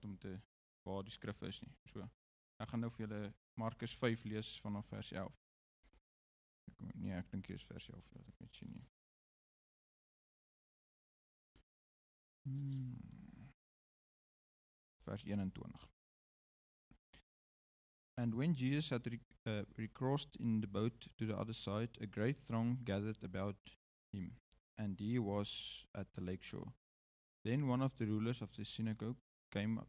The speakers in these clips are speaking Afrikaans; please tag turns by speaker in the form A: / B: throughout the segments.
A: staat om te waar die skrif is nie. So ek gaan nou vir julle Markus 5 lees vanaf vers 11. Ek nee, ek dink dit is vers 11, laat ek net sien nie. Hmm. Vers 21. And when Jesus had re- uh, recrossed in the boat to the other side, a great throng gathered about him, and he was at the lake shore. Then one of the rulers of the synagogue came up,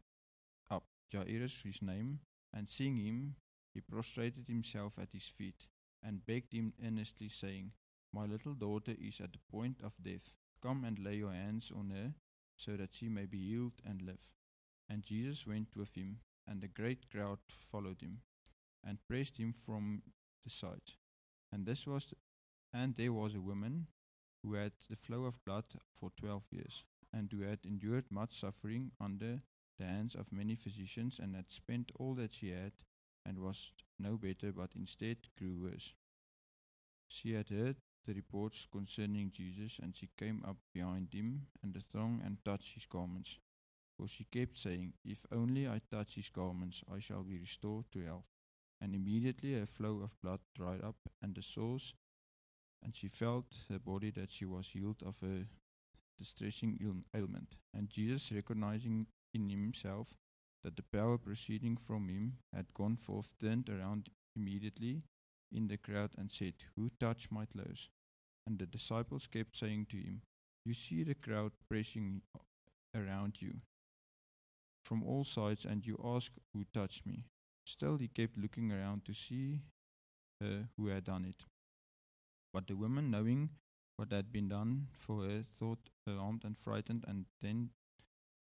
A: Jairus his name, and seeing him, he prostrated himself at his feet and begged him earnestly, saying, My little daughter is at the point of death. Come and lay your hands on her, so that she may be healed and live. And Jesus went with him, and a great crowd followed him, and praised him from the side. And this was, and there was a woman who had the flow of blood for twelve years, and who had endured much suffering under the hands of many physicians, and had spent all that she had, and was no better, but instead grew worse. She had heard the reports concerning Jesus, and she came up behind him and the throng and touched his garments. For she kept saying, If only I touch his garments, I shall be restored to health. And immediately her flow of blood dried up, and the sores, and she felt her body that she was healed of her distressing ailment. And Jesus, recognizing in himself that the power proceeding from him had gone forth, turned around immediately in the crowd and said, Who touched my clothes? And the disciples kept saying to him, You see the crowd pressing around you from all sides, and you ask, Who touched me? Still, he kept looking around to see her who had done it. But the woman, knowing what had been done for her, thought alarmed and frightened, and then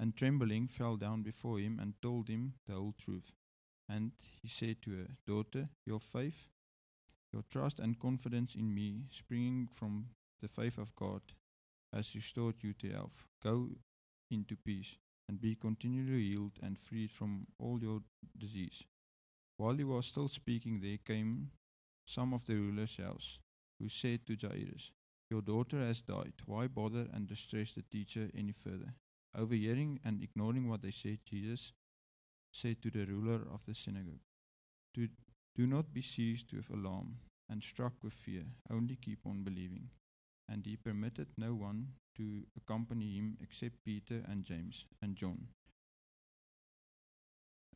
A: and trembling fell down before him and told him the whole truth. And he said to her, Daughter, your faith, your trust and confidence in me, springing from the faith of God, has restored you to health. Go into peace and be continually healed and freed from all your disease. While he was still speaking, there came some of the ruler's house, who said to Jairus, Your daughter has died. Why bother and distress the teacher any further? Overhearing and ignoring what they said, Jesus said to the ruler of the synagogue, Do, do not be seized with alarm and struck with fear, only keep on believing. And he permitted no one to accompany him except Peter and James and John.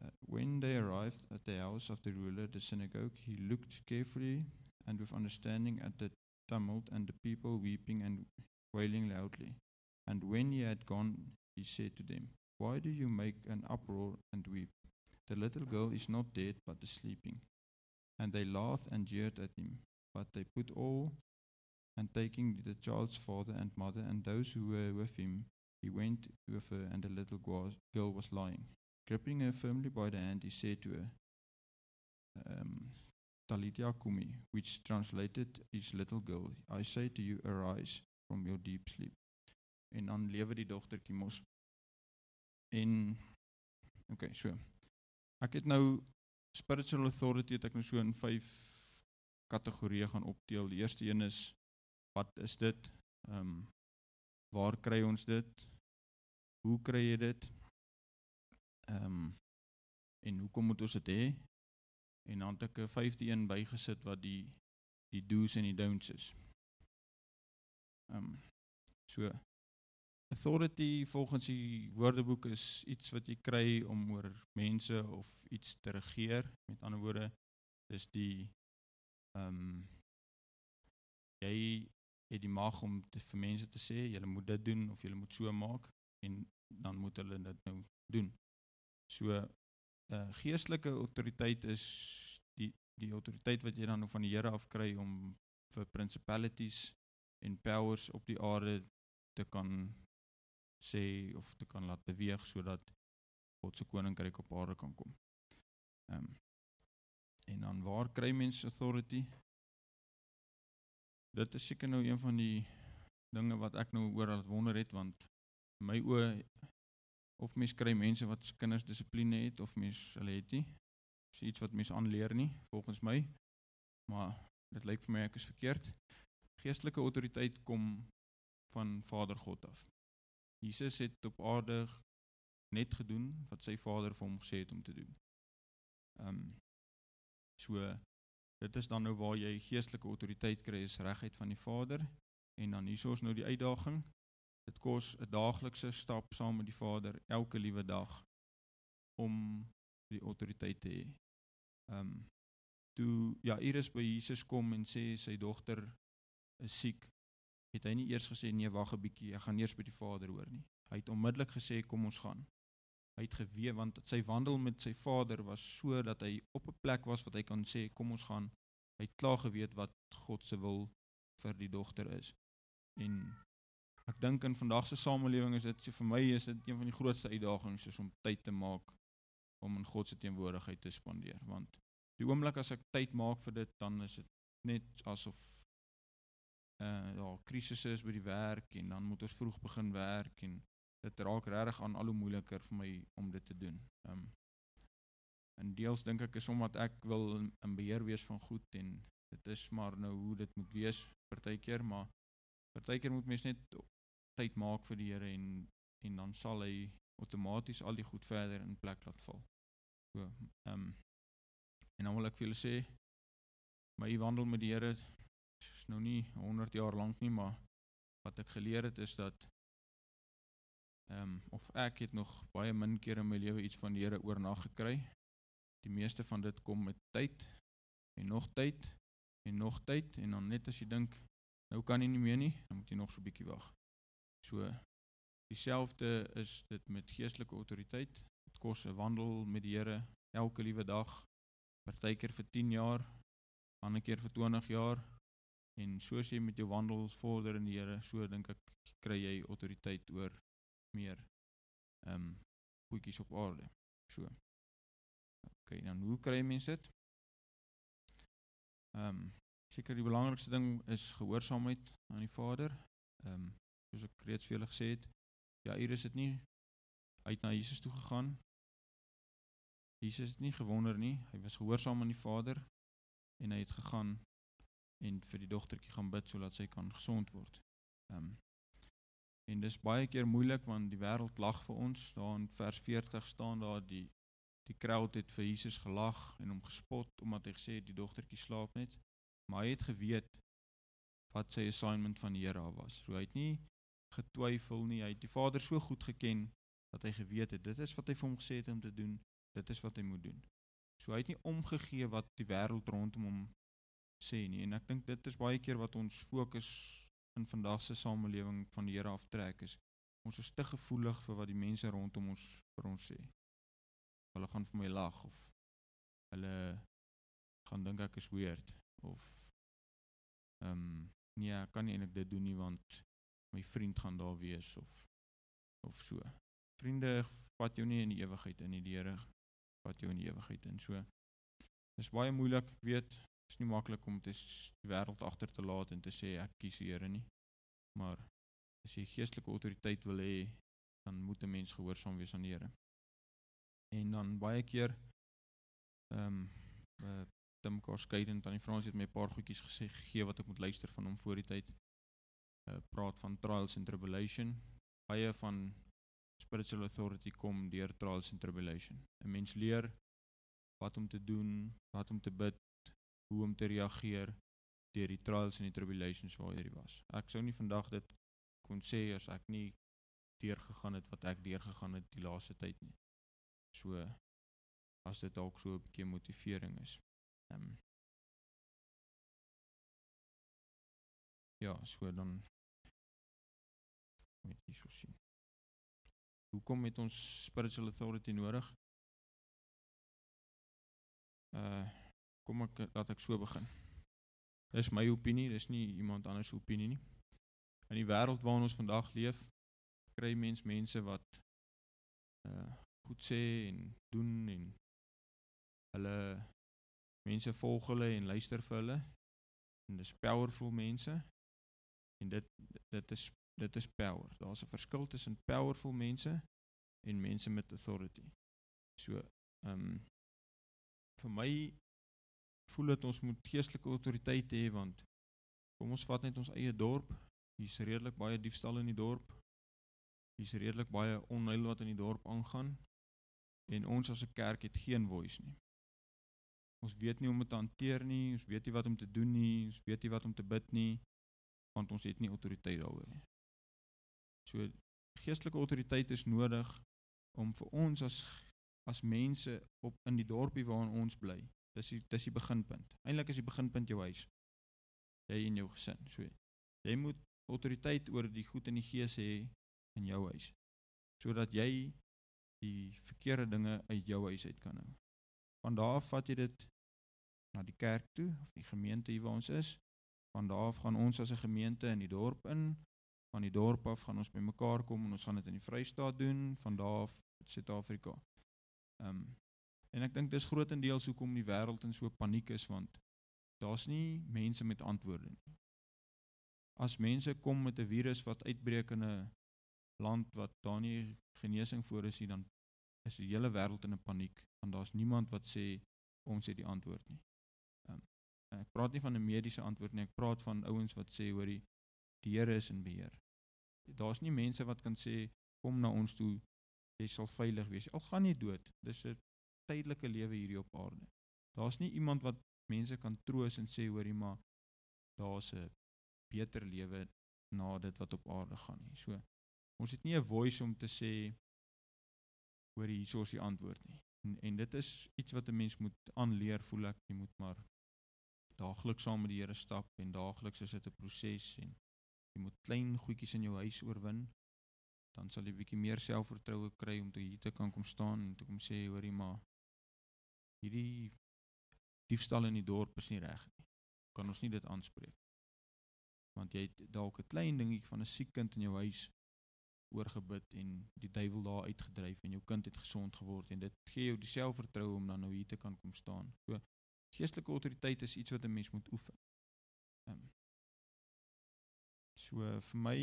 A: Uh, when they arrived at the house of the ruler of the synagogue, he looked carefully and with understanding at the tumult and the people weeping and wailing loudly. And when he had gone, he said to them, Why do you make an uproar and weep? The little girl is not dead, but is sleeping. And they laughed and jeered at him. But they put all, and taking the child's father and mother and those who were with him, he went with her, and the little girl was lying. Gripping her firmly by the hand, he said to her, um, Talitia Kumi, which translated is little girl, I say to you, arise from your deep sleep. En dan lewe die dogtertjie mos. En okay, so. Ek het nou spiritual authority het ek nou so in 5 kategorieë gaan opdeel. Die eerste een is wat is dit? Ehm um, waar kry ons dit? Hoe kry jy dit? Ehm um, en hoekom moet ons dit hê? En dan het ek 'n vyfde een bygesit wat die die do's en die don'ts is. Ehm um, so authority volgens die woordeboek is iets wat jy kry om oor mense of iets te regeer. Met ander woorde, dis die ehm um, jy het die mag om te, vir mense te sê julle moet dit doen of julle moet so maak en dan moet hulle dit nou doen. So uh geestelike autoriteit is die die autoriteit wat jy dan nou van die Here af kry om vir principalities en powers op die aarde te kan sê of te kan laat beweeg sodat God se koninkryk op aarde kan kom. Ehm um, en dan waar kry mense authority? Dit is seker nou een van die dinge wat ek nou oor al wonder het want my oë of mens kry mense wat kinders dissipline het of mens hulle het nie. Dis iets wat mens aanleer nie volgens my. Maar dit lyk vir my ek is verkeerd. Geestelike autoriteit kom van Vader God af. Jesus het op aarde net gedoen wat sy vader vir hom gesê het om te doen. Ehm um, so dit is dan nou waar jy geestelike autoriteit kry is regheid van die Vader en dan hierso is nou die uitdaging. Dit kos 'n daaglikse stap saam met die Vader elke liewe dag om die autoriteit te hê. Ehm um, toe ja Iris by Jesus kom en sê sy dogter is siek, het hy nie eers gesê nee, wag 'n bietjie, ek gaan eers by die Vader hoor nie. Hy het onmiddellik gesê kom ons gaan. Hy het geweet want sy wandel met sy Vader was so dat hy op 'n plek was wat hy kan sê kom ons gaan. Hy het klaar geweet wat God se wil vir die dogter is. En ek dink in vandag se samelewing is dit vir my is dit een van die grootste uitdagings is om tyd te maak om in God se teenwoordigheid te spandeer want die oomblik as ek tyd maak vir dit dan is dit net asof uh, ja krisisse is by die werk en dan moet ons vroeg begin werk en dit raak regtig aan al hoe moeiliker vir my om dit te doen. Ehm um, en deels dink ek is omdat ek wil in, beheer wees van goed en dit is maar nou hoe dit moet wees partykeer maar partykeer moet mens net tyd maak vir die Here en en dan sal hy outomaties al die goed verder in plek laat val. So, ehm um, en dan wil ek vir julle sê my wandel met die Here nou nie 100 jaar lank nie, maar wat ek geleer het is dat ehm um, of ek het nog baie min kere in my lewe iets van die Here oornag gekry. Die meeste van dit kom met tyd en nog tyd en nog tyd en dan net as jy dink nou kan jy nie meer nie, dan moet jy nog so 'n bietjie wag. So Dieselfde is dit met geestelike autoriteit. Dit kos 'n wandel met die Here elke liewe dag. Partykeer vir 10 jaar, ander keer vir 20 jaar. En soos jy met jou wandel vorder in die Here, so dink ek kry jy autoriteit oor meer ehm um, goedjies op aarde. So. OK, dan hoe kry mense dit? Ehm um, seker die belangrikste ding is gehoorsaamheid aan die Vader. Ehm um, soos ek reeds vir julle gesê het, Ja, Iris het nie uit na Jesus toe gegaan. Jesus het nie gewonder nie. Hy was gehoorsaam aan die Vader en hy het gegaan en vir die dogtertjie gaan bid sodat sy kan gesond word. Ehm um, en dis baie keer moeilik want die wêreld lag vir ons. Daar in vers 40 staan daar die die crowd het vir Jesus gelag en hom gespot omdat hy gesê het die dogtertjie slaap net. Maar hy het geweet wat sy assignment van die Here was. So hy het nie getwyfel nie. Hy het die Vader so goed geken dat hy geweet het dit is wat hy vir hom gesê het om te doen. Dit is wat hy moet doen. So hy het nie omgegee wat die wêreld rondom hom sê nie. En ek dink dit is baie keer wat ons fokus in vandag se samelewing van die Here aftrek is. Ons is te gevoelig vir wat die mense rondom ons vir ons sê. Hulle gaan vir my lag of hulle gaan dink ek is weird of ehm um, nee, ek kan nie eintlik dit doen nie want my vriend gaan daar wees of of so. Vriende vat jou nie in die ewigheid in die Here vat jou in die ewigheid in. So dis baie moeilik, ek weet, is nie maklik om dit die wêreld agter te laat en te sê ek kies die Here nie. Maar as jy geestelike autoriteit wil hê, dan moet 'n mens gehoorsaam wees aan die Here. En dan baie keer ehm um, uh, Tim Karskeiden aan die Frans het my 'n paar goedjies gesê gegee wat ek moet luister van hom voor die tyd uh, praat van trials and tribulation. Baie van spiritual authority kom deur trials and tribulation. 'n Mens leer wat om te doen, wat om te bid, hoe om te reageer deur die trials en die tribulations waar jy was. Ek sou nie vandag dit kon sê as ek nie deurgegaan het wat ek deurgegaan het die laaste tyd nie. So as dit dalk so 'n bietjie motivering is. Ehm um, Ja, so dan met hierso sien. Hoekom het ons spiritual authority nodig? Uh kom ek laat ek so begin. Dis my opinie, dis nie iemand anders se opinie nie. In die wêreld waarin ons vandag leef, kry mens mense wat uh goed sê en doen en hulle mense volg hulle en luister vir hulle. En dis powerful mense. En dit dit is dit is power. Daar's 'n verskil tussen powerful mense en mense met authority. So, ehm um, vir my voel dit ons moet geestelike autoriteit hê want kom ons vat net ons eie dorp. Hier's redelik baie diefstal in die dorp. Hier's redelik baie onheil wat in die dorp aangaan en ons as 'n kerk het geen voice nie. Ons weet nie hoe om dit te hanteer nie, ons weet nie wat om te doen nie, ons weet nie wat om te bid nie want ons het nie autoriteit daaroor nie. So geestelike autoriteit is nodig om vir ons as as mense op in die dorpie waarin ons bly. Dis die dis die beginpunt. Eintlik is die beginpunt jou huis. Jy en jou gesin. So jy moet autoriteit oor die goed in die gees hê in jou huis sodat jy die verkeerde dinge uit jou huis uit kan hou. Van daar af vat jy dit na die kerk toe of die gemeente hier waar ons is. Van daar af gaan ons as 'n gemeente in die dorp in van die dorp af gaan ons bymekaar kom en ons gaan dit in die Vrystaat doen van daar af Suid-Afrika. Ehm um, en ek dink dis grootendeels hoekom die wêreld in so paniek is want daar's nie mense met antwoorde nie. As mense kom met 'n virus wat uitbreek in 'n land wat daar nie genesing voor is nie, dan is die hele wêreld in 'n paniek want daar's niemand wat sê ons het die antwoord nie. Um, ek praat nie van 'n mediese antwoord nie, ek praat van ouens wat sê hoorie Die Here is in beheer. Daar's nie mense wat kan sê kom na ons toe, jy sal veilig wees. Al gaan jy dood, dis 'n tydelike lewe hierdie op aarde. Daar's nie iemand wat mense kan troos en sê hoorie maar daar's 'n beter lewe na dit wat op aarde gaan nie. So ons het nie 'n voice om te sê hoorie hier is die antwoord nie. En en dit is iets wat 'n mens moet aanleer voel ek jy moet maar daagliks saam met die Here stap en daagliks is dit 'n proses en Jy moet klein goedjies in jou huis oorwin. Dan sal jy bietjie meer selfvertroue kry om te hier te kan kom staan en te kom sê hoorie maar hierdie diefstal in die dorp is nie reg nie. Kan ons nie dit aanspreek? Want jy het dalk 'n klein dingetjie van 'n siek kind in jou huis oorgebid en die duiwel daar uitgedryf en jou kind het gesond geword en dit gee jou die selfvertroue om dan nou hier te kan kom staan. So geestelike autoriteit is iets wat 'n mens moet oefen. Um, So vir my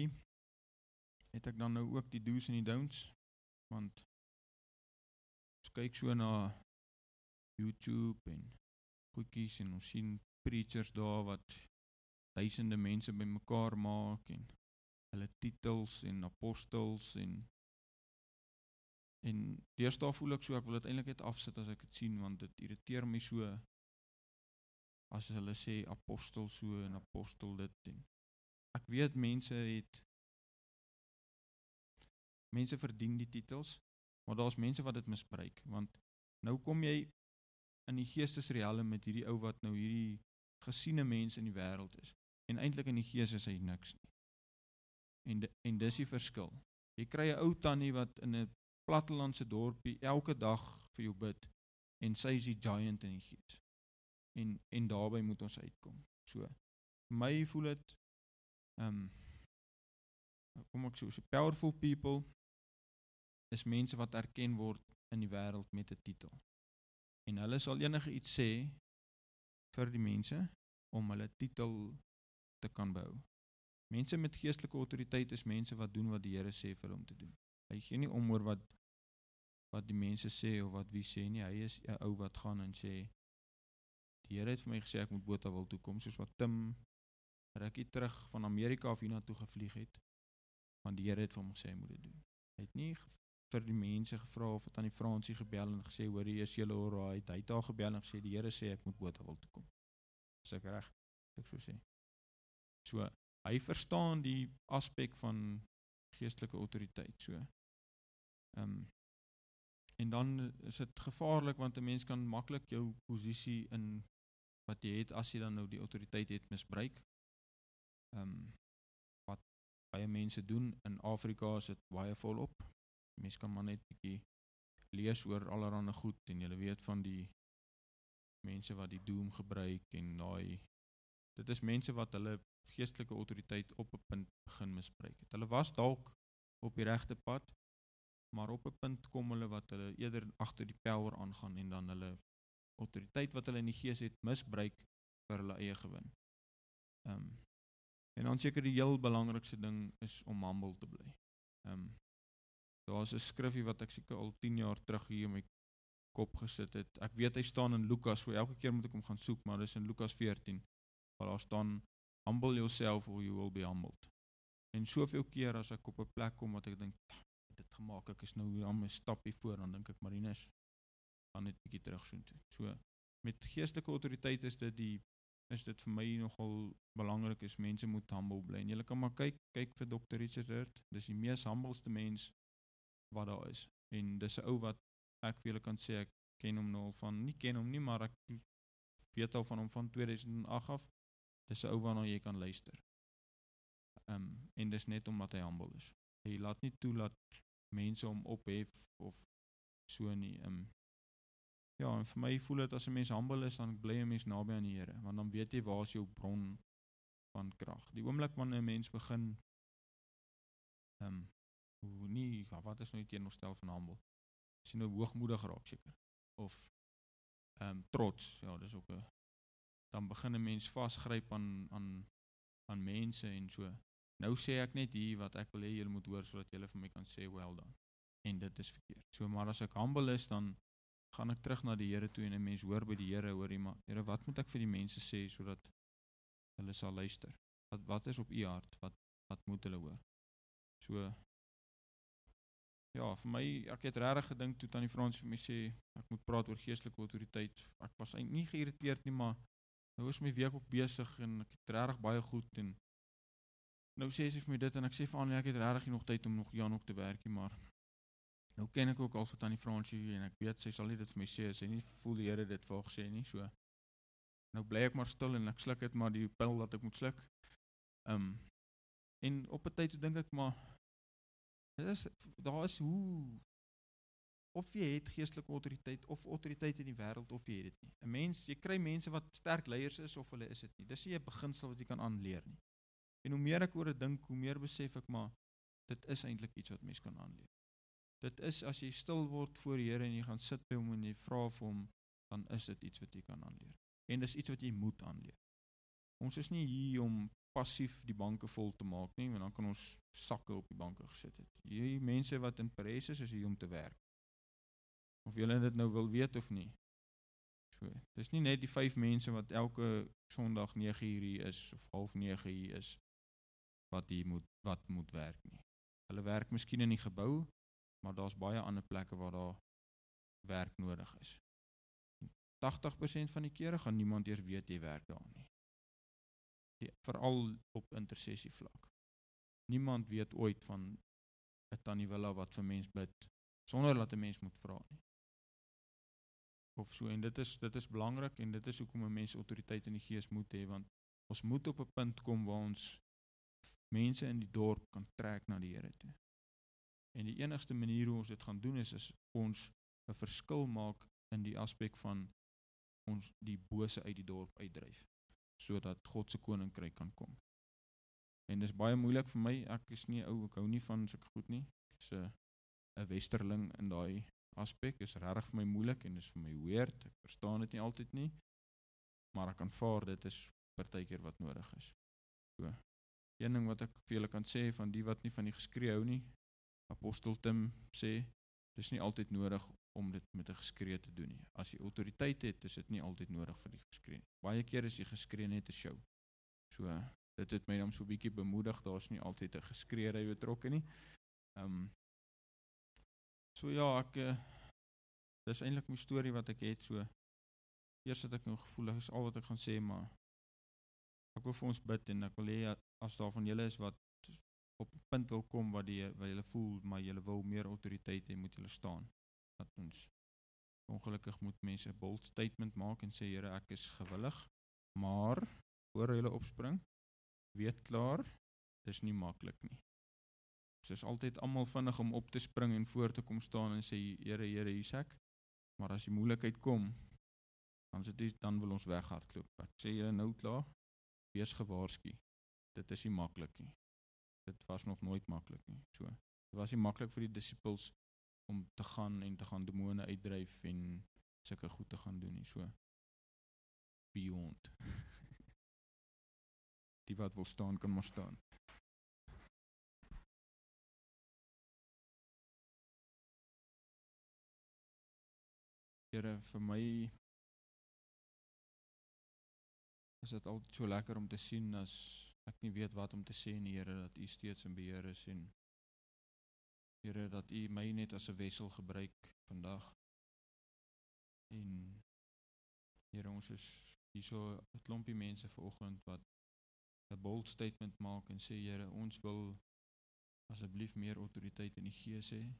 A: het ek dan nou ook die do's en die don'ts want as kyk so na YouTube en goedjies en ons sien preachers daar wat duisende mense bymekaar maak en hulle titels en apostels en en deesdae voel ek so ek wil dit eintlik net afsit as ek dit sien want dit irriteer my so as hulle sê apostel so en apostel dit en Ek weet mense het mense verdien die titels, maar daar's mense wat dit misbruik want nou kom jy in die geestesrealm met hierdie ou wat nou hierdie gesiene mense in die wêreld is en eintlik in die gees is hy niks nie. En de, en dis die verskil. Jy kry 'n ou tannie wat in 'n plattelandse dorpie elke dag vir jou bid en sy is die giant in die gees. En en daarbey moet ons uitkom. So my voel dit Ehm um, kom ek sê, so powerful people is mense wat erken word in die wêreld met 'n titel. En hulle sal enige iets sê vir die mense om hulle titel te kan behou. Mense met geestelike autoriteit is mense wat doen wat die Here sê vir hom te doen. Hy gee nie om oor wat wat die mense sê of wat wie sê nie. Hy is 'n ou wat gaan en sê die Here het vir my gesê ek moet Botawil toe kom soos wat Tim rukkie terug van Amerika af hiernatoe gevlieg het want die Here het vir hom gesê hy moet dit doen. Hy het nie vir die mense gevra of het aan die Fransie gebel en gesê hoor jy is julle alright. Hy het daar gebel en gesê die Here sê ek moet Botawil toe kom. Is ek reg? Ek sou sê. So hy verstaan die aspek van geestelike autoriteit so. Ehm um, en dan is dit gevaarlik want 'n mens kan maklik jou posisie in wat jy het as jy dan nou die autoriteit het misbruik ehm um, wat baie mense doen in Afrika is dit baie volop. Mense kan maar net bietjie lees oor allerlei goed en jy weet van die mense wat die doom gebruik en daai dit is mense wat hulle geestelike autoriteit op 'n punt begin misbruik het. Hulle was dalk op die regte pad, maar op 'n punt kom hulle wat hulle eerder agter die power aangaan en dan hulle autoriteit wat hulle in die gees het misbruik vir hulle eie gewin. Ehm um, En dan seker die heel belangrikste ding is om humble te bly. Ehm um, daar's 'n skrifgie wat ek seker al 10 jaar terug hier in my kop gesit het. Ek weet hy staan in Lukas, so elke keer moet ek hom gaan soek, maar dis in Lukas 14 waar daar staan humble yourself or you will be humbled. En soveel keer as ek op 'n plek kom wat ek dink dit gemaak, ek is nou hier aan my stapie voor dan dink ek Marinus gaan net 'n bietjie terug soontoe. So met geestelike autoriteit is dit die is dit vir my nogal belangrik is mense moet humble bly. En jy kan maar kyk kyk vir Dr. Richard Hurt. Dis die mees humbleste mens wat daar is. En dis 'n ou wat ek vir julle kan sê ek ken hom nou al van nie ken hom nie, maar ek weet al van hom van 2008 af. Dis 'n ou waarna jy kan luister. Ehm um, en dis net omdat hy humble is. Hy laat nie toe dat mense hom ophef of so nie. Ehm um, Ja, en vir my voel dit as 'n mens humble is, dan bly 'n mens naby aan die Here, want dan weet jy waar is jou bron van krag. Die oomblik wanneer 'n mens begin ehm um, nie, wat is nou die teenoorstel van humble? As jy nou hoogmoedig raak seker of ehm um, trots, ja, dis ook 'n dan begin 'n mens vasgryp aan aan aan mense en so. Nou sê ek net hier wat ek wil hê julle moet hoor sodat julle vir my kan sê well done. En dit is verkeerd. So maar as ek humble is dan gaan ek terug na die Here toe en 'n mens hoor by die Here hoor jy maar Here wat moet ek vir die mense sê sodat hulle sal luister wat wat is op u hart wat wat moet hulle hoor so ja vir my ek het regtig gedink toe tannie Frans vir my sê ek moet praat oor geestelike autoriteit ek was eintlik nie geïrriteerd nie maar nou is my week ook besig en ek het regtig baie goed en nou sê sy vir my dit en ek sê vir Annelie ek het regtig nog tyd om nog Jan ook te werk nie maar Nou ken ek ook al vir tannie Fransie en ek weet sy sal nie dit vir my sê as sy nie voel die Here dit vir haar gesê nie. So nou bly ek maar stil en ek sluk dit maar die pil wat ek moet sluk. Ehm um, en op 'n tyd dink ek maar dit is daar is hoe of jy het geestelike autoriteit of autoriteit in die wêreld of jy het dit nie. 'n Mens, jy kry mense wat sterk leiers is of hulle is dit nie. Dis nie 'n beginsel wat jy kan aanleer nie. En hoe meer ek oor dit dink, hoe meer besef ek maar dit is eintlik iets wat mens kan aanleer. Dit is as jy stil word voor die Here en jy gaan sit by hom en jy vra vir hom, dan is dit iets wat jy kan aanleer. En dis iets wat jy moet aanleer. Ons is nie hier om passief die banke vol te maak nie, want dan kan ons sakke op die banke gesit het. Hierdie mense wat in Parys is, is hier om te werk. Of julle dit nou wil weet of nie. So, dis nie net die 5 mense wat elke Sondag 9:00 hier is of half 9:00 hier is wat hier moet wat moet werk nie. Hulle werk miskien in die gebou, maar daar's baie ander plekke waar daar werk nodig is. 80% van die kere gaan niemand eers weet jy werk daar nie. Veral op intersessie vlak. Niemand weet ooit van 'n tannie Willa wat vir mens bid sonder dat 'n mens moet vra nie. Of so en dit is dit is belangrik en dit is hoekom 'n mens autoriteit in die gees moet hê want ons moet op 'n punt kom waar ons mense in die dorp kan trek na die Here toe. En die enigste manier hoe ons dit gaan doen is as ons 'n verskil maak in die aspek van ons die bose uit die dorp uitdryf sodat God se koninkryk kan kom. En dis baie moeilik vir my. Ek is nie ou, ek hou nie van sulke goed nie. Ek's 'n westerling in daai aspek. Is regtig vir my moeilik en dis vir my weird. Ek verstaan dit nie altyd nie. Maar ek aanvaar dit is partykeer wat nodig is. So. Een ding wat ek vir julle kan sê van die wat nie van die geskree hou nie, apostel Tim sê dis nie altyd nodig om dit met 'n geskree te doen nie. As jy autoriteit het, is dit nie altyd nodig vir die geskree nie. Baie kere is die geskree net 'n show. So dit het my dan so 'n bietjie bemoedig. Daar's nie altyd 'n geskree by betrokke nie. Ehm um, So ja, ek uh, dis eintlik my storie wat ek het so. Eers het ek nou gevoel ek is al wat ek gaan sê, maar ek wil vir ons bid en ek wil hê as daar van julle is wat op 'n punt wil kom waar die waar jy voel maar jy wil meer autoriteit hê, moet jy staan. Dat ons ongelukkig moet mense 'n bold statement maak en sê Here, ek is gewillig, maar voor hulle opspring, weet klaar, dis nie maklik nie. Ons is altyd almal vinnig om op te spring en voor te kom staan en sê Here, Here, hier's ek. Maar as die moeilikheid kom, dan sit jy dan wil ons weghardloop. Ek sê jy nou klaar, wees gewaarsku. Dit is nie maklik nie dit was nog nooit maklik nie. So, dit was nie maklik vir die disippels om te gaan en te gaan demone uitdryf en sulke goed te gaan doen nie. So beyond. die wat wil staan kan maar staan. Here vir my is dit altyd so lekker om te sien as ek nie weet wat om te sê nie, Here, dat U steeds in beheer is en Here dat U my net as 'n wissel gebruik vandag. En Here, ons is hierso 'n klompie mense vanoggend wat 'n bold statement maak en sê Here, ons wil asseblief meer autoriteit in die Gees hê.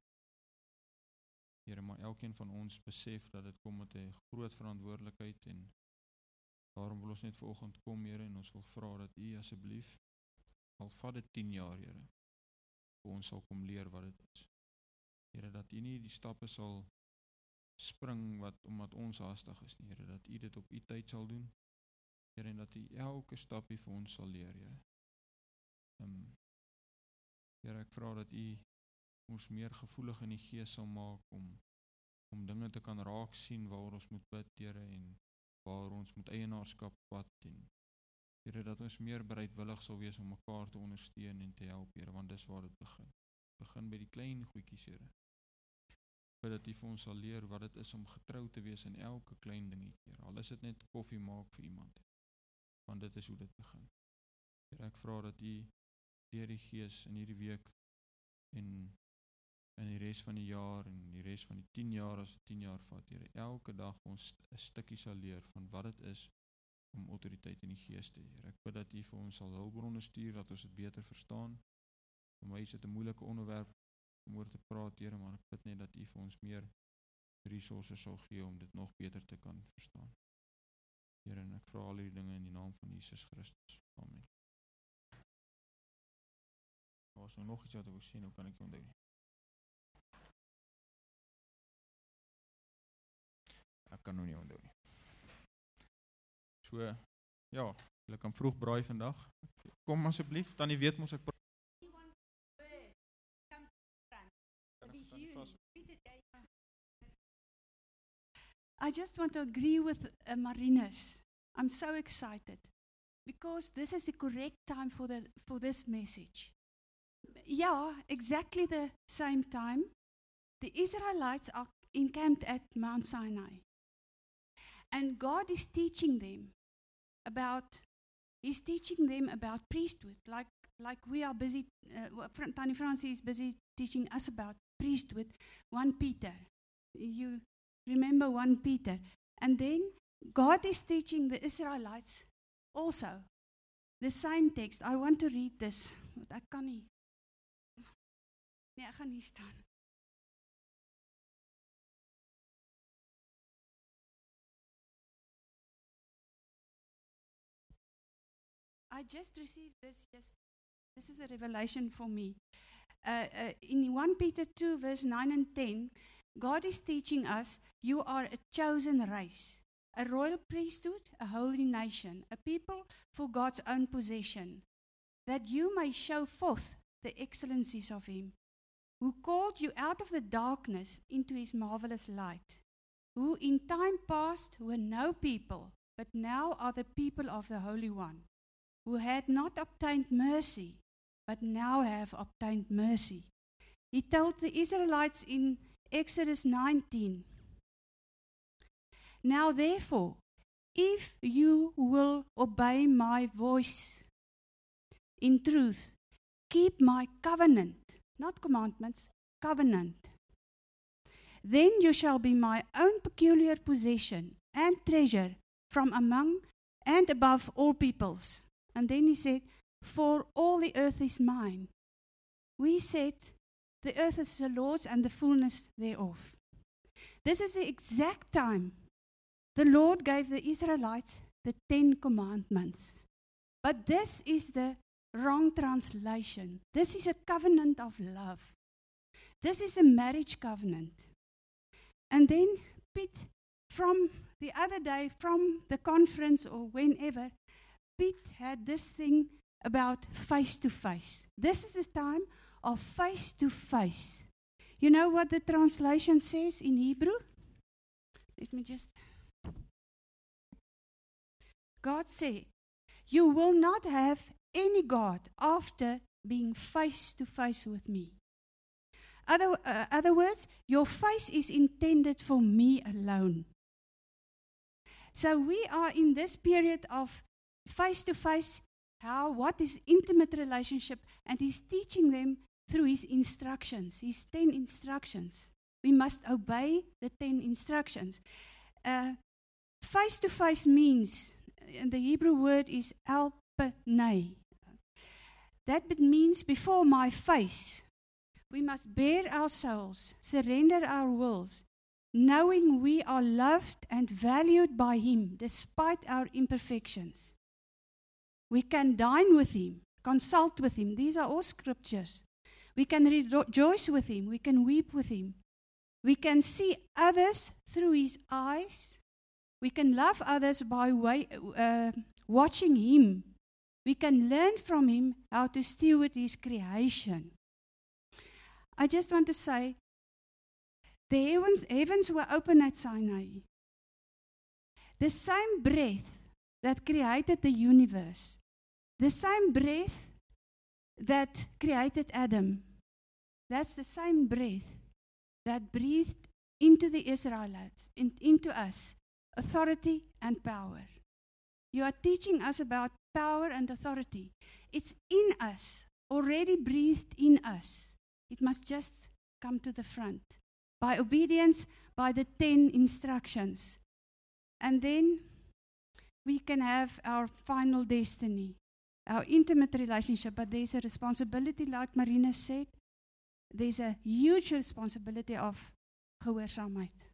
A: Here, maar elkeen van ons besef dat dit kom met 'n groot verantwoordelikheid en daarom wil ons net vanoggend kom, Here, en ons wil vra dat U asseblief al vat dit 10 jaar, Here, vir ons sal kom leer wat dit is. Here, dat U nie die stappe sal spring wat omdat ons haastig is nie, Here, dat U dit op U tyd sal doen. Here, en dat U elke stapie vir ons sal leer, Here. Ehm um, Here, ek vra dat U ons meer gevoelig in die gees sal maak om om dinge te kan raak sien waar ons moet bid, Here, en waar ons moet eienaarskap vat en Here dat ons meer bereidwillig sal wees om mekaar te ondersteun en te help, Here, want dis waar dit begin. Begin by die klein goedjies, Here. Bid dat U vir ons sal leer wat dit is om getrou te wees in elke klein dingetjie, Here. Al is dit net koffie maak vir iemand. Want dit is hoe dit begin. Here, ek vra dat U deur die Gees in hierdie week en in die res van die jaar en die res van die 10 jaar as 10 jaar vat, Here, elke dag ons 'n stukkie sal leer van wat dit is om autoriteit in die gees te hê. Ek bid dat U vir ons sal hulpbronne stuur dat ons dit beter verstaan. Vir my is dit 'n moeilike onderwerp om oor te praat, Here, maar ek bid net dat U vir ons meer resources sal gee om dit nog beter te kan verstaan. Here, en ek vra al hierdie dinge in die naam van Jesus Christus. Amen. Was er nog iets wat ek wou sê, hoe kan ek onthou? Ek kan nou nie onthou nie. So ja, julle kan vroeg braai vandag. Kom asseblief, tannie weet mos ek
B: I just want to agree with uh, Marinus. I'm so excited because this is the correct time for the for this message. Yeah, exactly the same time the Israelites are encamped at Mount Sinai. And God is teaching them about he's teaching them about priesthood. Like like we are busy uh, Tani Francis is busy teaching us about priesthood. 1 Peter. You remember 1 Peter. And then God is teaching the Israelites also the same text. I want to read this. Ek kan nie Nee ek gaan hier staan I just received this yes this is a revelation for me. Uh, uh, in 1 Peter 2 verse 9 and 10 God is teaching us you are a chosen race, a royal priesthood, a holy nation, a people for God's own possession, that you may show forth the excellencies of him who called you out of the darkness into his marvelous light, who in time past were no people, but now are the people of the Holy One who had not obtained mercy, but now have obtained mercy. He told the Israelites in Exodus 19 Now, therefore, if you will obey my voice in truth, keep my covenant, not commandments, covenant, then you shall be my own peculiar possession and treasure from among and above all peoples And then he said, For all the earth is mine. We said, The earth is the Lord's and the fullness thereof. This is the exact time the Lord gave the Israelites the Ten Commandments. But this is the wrong translation. This is a covenant of love. This is a marriage covenant. And then Pete, from the other day, from the conference or whenever, Piet had this thing about face to face. This is the time of face to face. You know what the translation says in Hebrew? Let me just. God said, You will not have any God after being face to face with me. Other, uh, other words, your face is intended for me alone. So we are in this period of face to face how what is intimate relationship and he's teaching them through his instructions his 10 instructions. We must obey the 10 instructions. Uh face to face means and the hebrew word is alpanai that means before my face. We must bear ourselves surrender our wills knowing we are loved and valued by him despite our imperfections We can dine with him, consult with him. These are all scriptures. We can rejoice with him. We can weep with him. We can see others through his eyes. We can love others by way, uh, watching him. We can learn from him how to steward his creation. I just want to say the heavens, heavens were open at Sinai. The same breath that created the universe. The same breath that created Adam. That's the same breath that breathed into the Israelites, in, into us, authority and power. You are teaching us about power and authority. It's in us, already breathed in us. It must just come to the front by obedience, by the 10 instructions. And then we can have our final destiny, our intimate relationship, but there's a responsibility, like Marina said, there's a huge responsibility of gehoorsaamheid.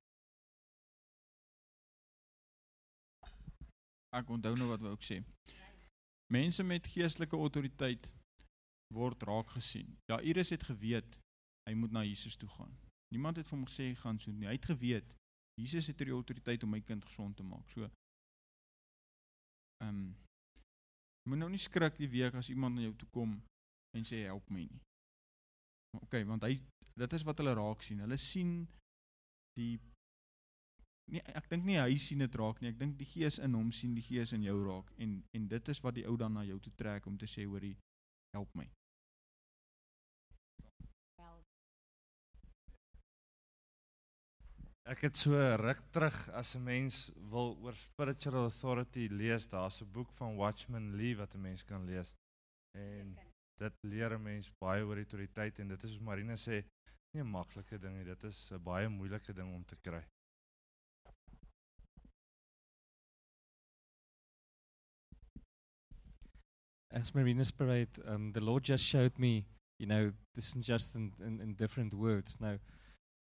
A: Ek onthou nou wat wou ek sê. Mense met geestelike autoriteit word raak gesien. Ja, Iris het geweet hy moet na Jesus toe gaan. Niemand het vir hom gesê gaan so nie. Hy het geweet Jesus het die autoriteit om my kind gesond te maak. So ehm um, moet nou nie skrik die week as iemand na jou toe kom en sê help my nie. OK, want hy dit is wat hulle raak sien. Hulle sien die nee ek dink nie hy sien dit raak nie. Ek dink die gees in hom sien die gees in jou raak en en dit is wat die ou dan na jou toe trek om te sê hoorie help my.
C: Ek het so ruk terug as 'n mens wil oor spiritual authority lees, daar's 'n boek van Watchman Lee wat 'n mens kan lees. En dit leer 'n mens baie oor autoriteit en dit is soos Marina sê, nie 'n maklike ding nie, dit is 'n baie moeilike ding om te kry.
D: As Marina prayed, um, the Lord just showed me, you know, this isn't just in, in, in different words. Now,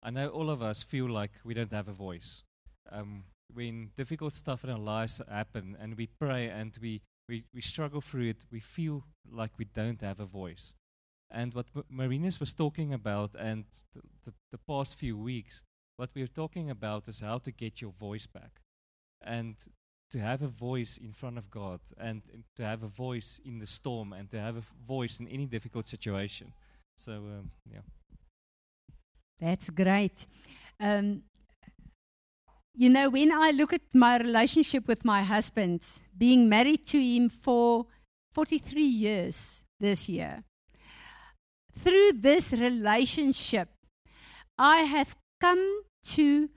D: I know all of us feel like we don't have a voice. Um, when difficult stuff in our lives happen and we pray and we, we, we struggle through it, we feel like we don't have a voice. And what Marinus was talking about, and the, the, past few weeks, what we're talking about is how to get your voice back. And to have a voice in front of God, and, and to have a voice in the storm, and to have a voice in any difficult situation. So, um, yeah.
E: That's great. Um, you know, when I look at my relationship with my husband, being married to him for 43 years this year, through this relationship, I have come to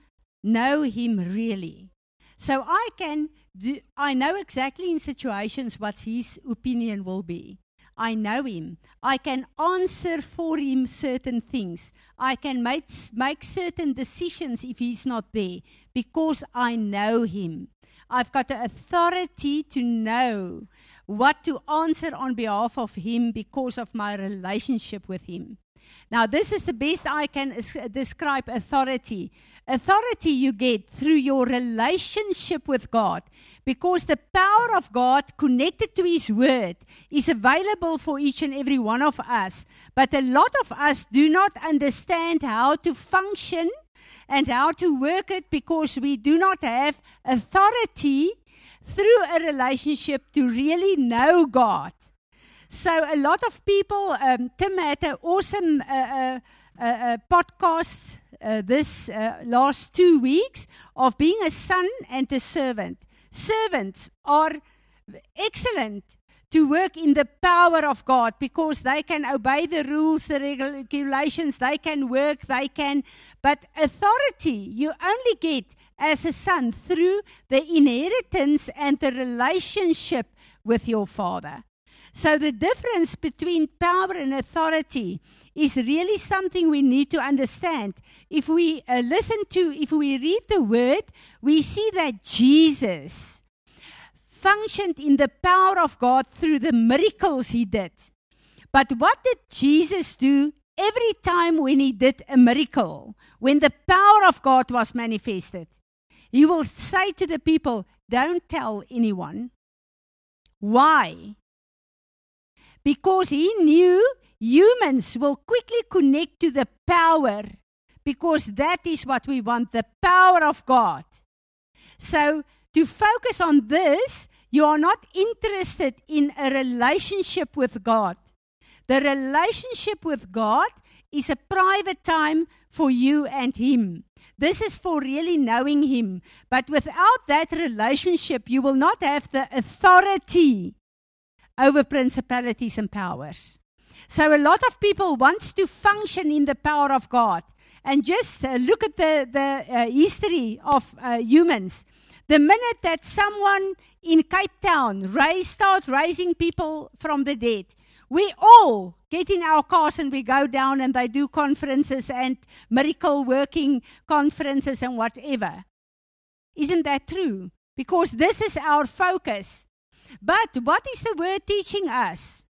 E: know him really. So I can do, I know exactly in situations what his opinion will be. I know him. I can answer for him certain things. I can make, make certain decisions if he's not there because I know him. I've got the authority to know what to answer on behalf of him because of my relationship with him. Now, this is the best I can describe authority. Authority you get through your relationship with God because the power of God connected to His Word is available for each and every one of us. But a lot of us do not understand how to function and how to work it because we do not have authority through a relationship to really know God. So a lot of people, um, Tim had an awesome uh, uh, uh, uh podcast uh, this uh, last two weeks of being a son and a servant. Servants are excellent to work in the power of God because they can obey the rules, the regulations, they can work, they can. But authority you only get as a son through the inheritance and the relationship with your father. So the difference between power and authority is really something we need to understand. If we uh, listen to, if we read the word, we see that Jesus functioned in the power of God through the miracles he did. But what did Jesus do every time when he did a miracle? When the power of God was manifested? He will say to the people, Don't tell anyone. Why? Because he knew humans will quickly connect to the power, because that is what we want the power of God. So, to focus on this, you are not interested in a relationship with God. The relationship with God is a private time for you and Him. This is for really knowing Him. But without that relationship, you will not have the authority over principalities and powers. So a lot of people want to function in the power of God. And just uh, look at the, the uh, history of uh, humans. The minute that someone in Cape Town raise, start raising people from the dead, we all get in our cars and we go down and they do conferences and miracle working conferences and whatever. Isn't that true? Because this is our focus. But what is the word teaching us?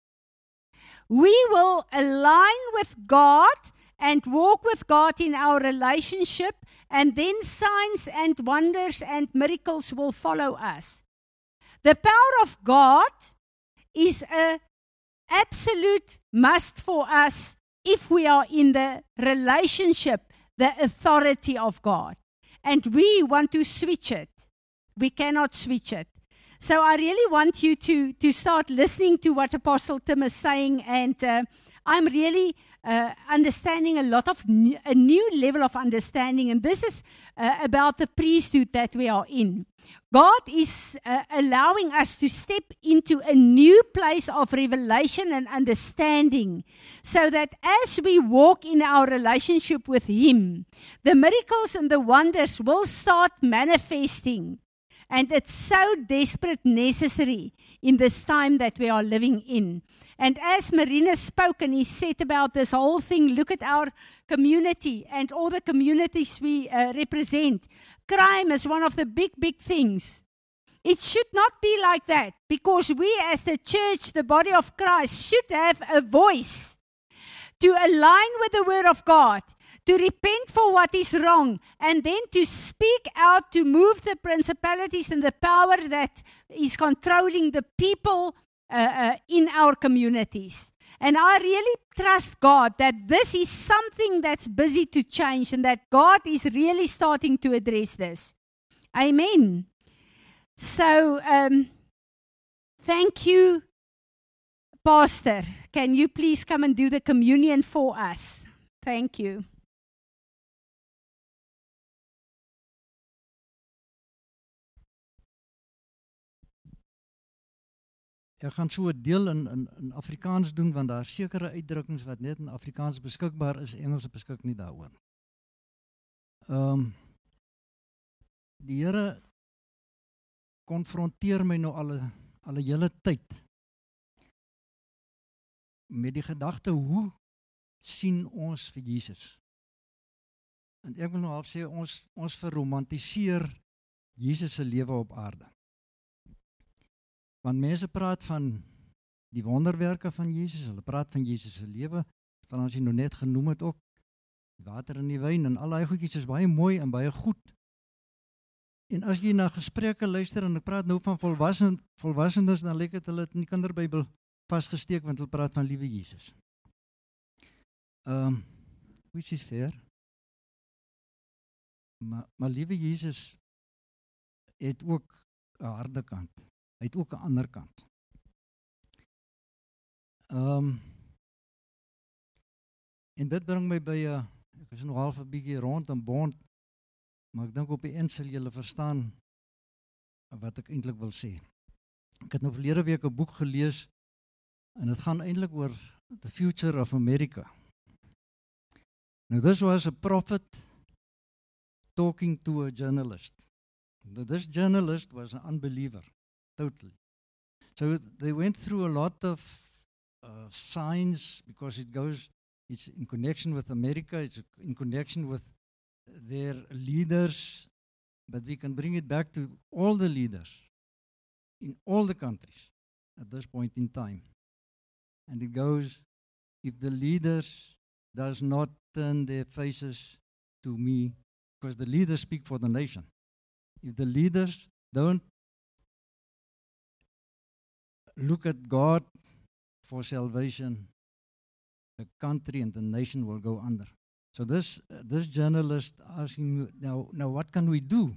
E: We will align with God and walk with God in our relationship, and then signs and wonders and miracles will follow us. The power of God is a absolute must for us if we are in the relationship, the authority of God. And we want to switch it. We cannot switch it. So I really want you to, to start listening to what Apostle Tim is saying. And uh, I'm really uh, understanding a lot of a new level of understanding. And this is uh, about the priesthood that we are in. God is uh, allowing us to step into a new place of revelation and understanding so that as we walk in our relationship with Him, the miracles and the wonders will start manifesting. And it's so desperate necessary in this time that we are living in. And as Marina spoke and he said about this whole thing, look at our community and all the communities we uh, represent. Crime is one of the big, big things. It should not be like that because we, as the church, the body of Christ, should have a voice to align with the Word of God to repent for what is wrong, and then to speak out to move the principalities and the power that is controlling the people uh, uh, in our communities. And I really trust God that this is something that's busy to change and that God is really starting to address this. Amen. So, um, thank you, Pastor. Can you please come and do the communion for us? Thank you.
F: Ek gaan so 'n deel in in in Afrikaans doen want daar sekere uitdrukkings wat net in Afrikaans beskikbaar is, Engels beskik nie daaroor. Ehm um, Die Here konfronteer my nou al 'n al 'n hele tyd met die gedagte hoe sien ons vir Jesus? En ek wil nou half sê ons ons verromantiseer Jesus se lewe op aarde. Want mense praat van die wonderwerke van Jesus, hulle praat van Jesus se lewe, van ons jy nou net genoem het ook water in die wyn en al daai goedjies is baie mooi en baie goed. En as jy na gesprekke luister en ek praat nou van volwassen volwassenes dan lyk dit hulle het in die kinderbybel vasgesteek want hulle praat van liewe Jesus. Ehm um, which is fair. Maar maar liewe Jesus het ook 'n harde kant. Hy het ook 'n ander kant. Ehm um, En dit bring my by 'n ek is nog half 'n bietjie rond en bond, maar ek dink op die eind sal julle verstaan wat ek eintlik wil sê. Ek het nou verlede week 'n boek gelees en dit gaan eintlik oor the future of America. Nou this was a prophet talking to a journalist. Now, this journalist was an unbeliever totally. So they went through a lot of uh, signs because it goes, it's in connection with America, it's in connection with their leaders, but we can bring it back to all the leaders in all the countries at this point in time. And it goes, if the leaders does not turn their faces to me, because the leaders speak for the nation. If the leaders don't look at God for salvation, the country and the nation will go under. So this uh, this journalist asking now now what can we do?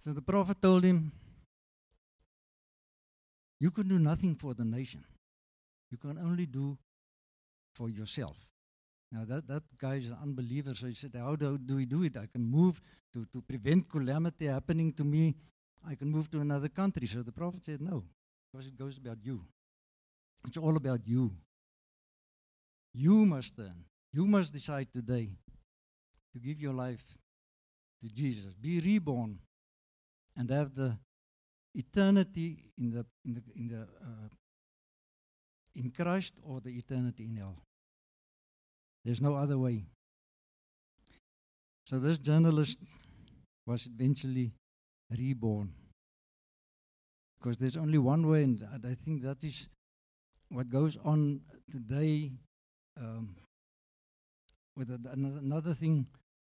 F: So the prophet told him, You can do nothing for the nation. You can only do for yourself. Now that, that guy is an unbeliever, so he said, How do, do we do it? I can move to, to prevent calamity happening to me. I can move to another country. So the prophet said, No, because it goes about you. It's all about you. You must turn. You must decide today to give your life to Jesus. Be reborn and have the eternity in the in the in the uh, in Christ or the eternity in hell. There's no other way. So this journalist was eventually reborn. Because there's only one way, and I think that is what goes on today. Um, with another thing,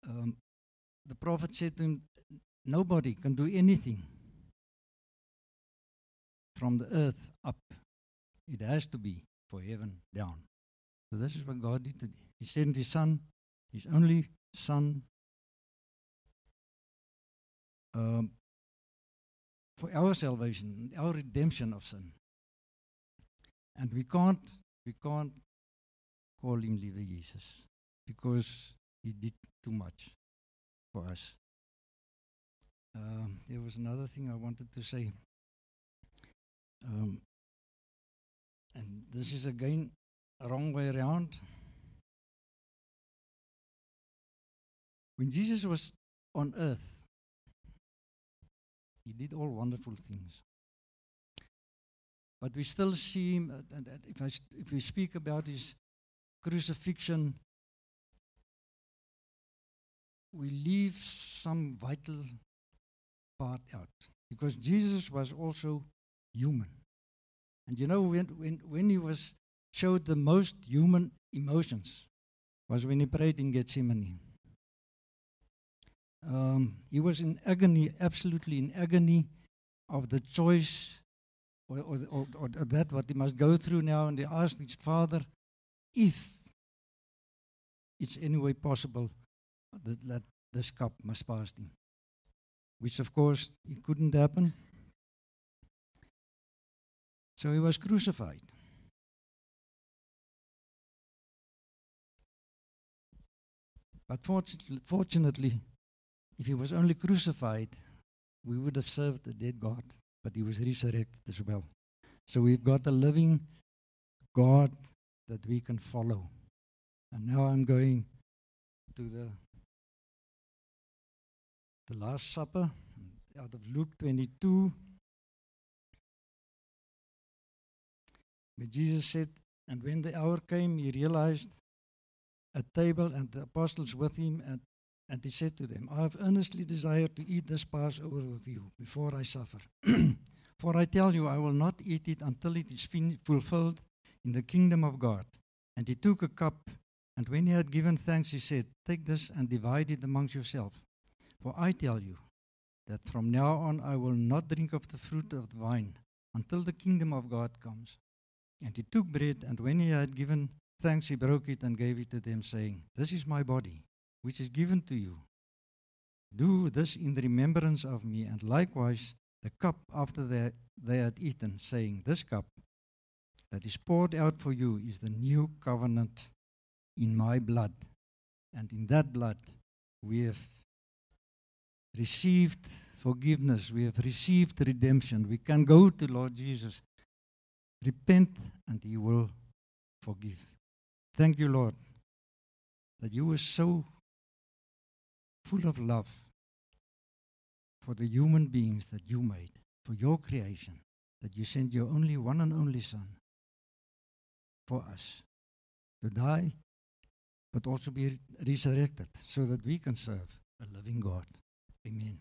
F: um, the prophet said to him, Nobody can do anything from the earth up. It has to be for heaven down. So this is what God did. today. He sent His Son, His only Son, um, for our salvation, our redemption of sin. And we can't, we can't call Him Lieve Jesus because He did too much for us. Um, there was another thing I wanted to say. Um, and this is again a wrong way around. When Jesus was on earth, he did all wonderful things. But we still see him, uh, and if, I, if we speak about his crucifixion, we leave some vital part out because Jesus was also human. And you know, when, when, when he was showed the most human emotions was when he prayed in Gethsemane. Um, he was in agony, absolutely in agony of the choice or, or, or, or, that what he must go through now. And he asked his father if it's any way possible that, that this cup must pass him. Which, of course, it couldn't happen. So he was crucified. But fortunately, fortunately, if he was only crucified, we would have served the dead God, but he was resurrected as well. So we've got a living God that we can follow. And now I'm going to the the Last Supper out of Luke 22. But Jesus said, and when the hour came, he realized a table and the apostles with him, and, and he said to them, I have earnestly desired to eat this Passover with you before I suffer. For I tell you, I will not eat it until it is fin- fulfilled in the kingdom of God. And he took a cup, and when he had given thanks, he said, Take this and divide it amongst yourself. For I tell you that from now on I will not drink of the fruit of the vine until the kingdom of God comes. And he took bread, and when he had given thanks, he broke it and gave it to them, saying, This is my body, which is given to you. Do this in remembrance of me. And likewise, the cup after they, they had eaten, saying, This cup that is poured out for you is the new covenant in my blood. And in that blood, we have received forgiveness, we have received redemption. We can go to Lord Jesus Repent and He will forgive. Thank you, Lord, that you were so full of love for the human beings that you made. for your creation that you sent your only one and only son for us to die but also be resurrected so that we can serve a living God. Amen.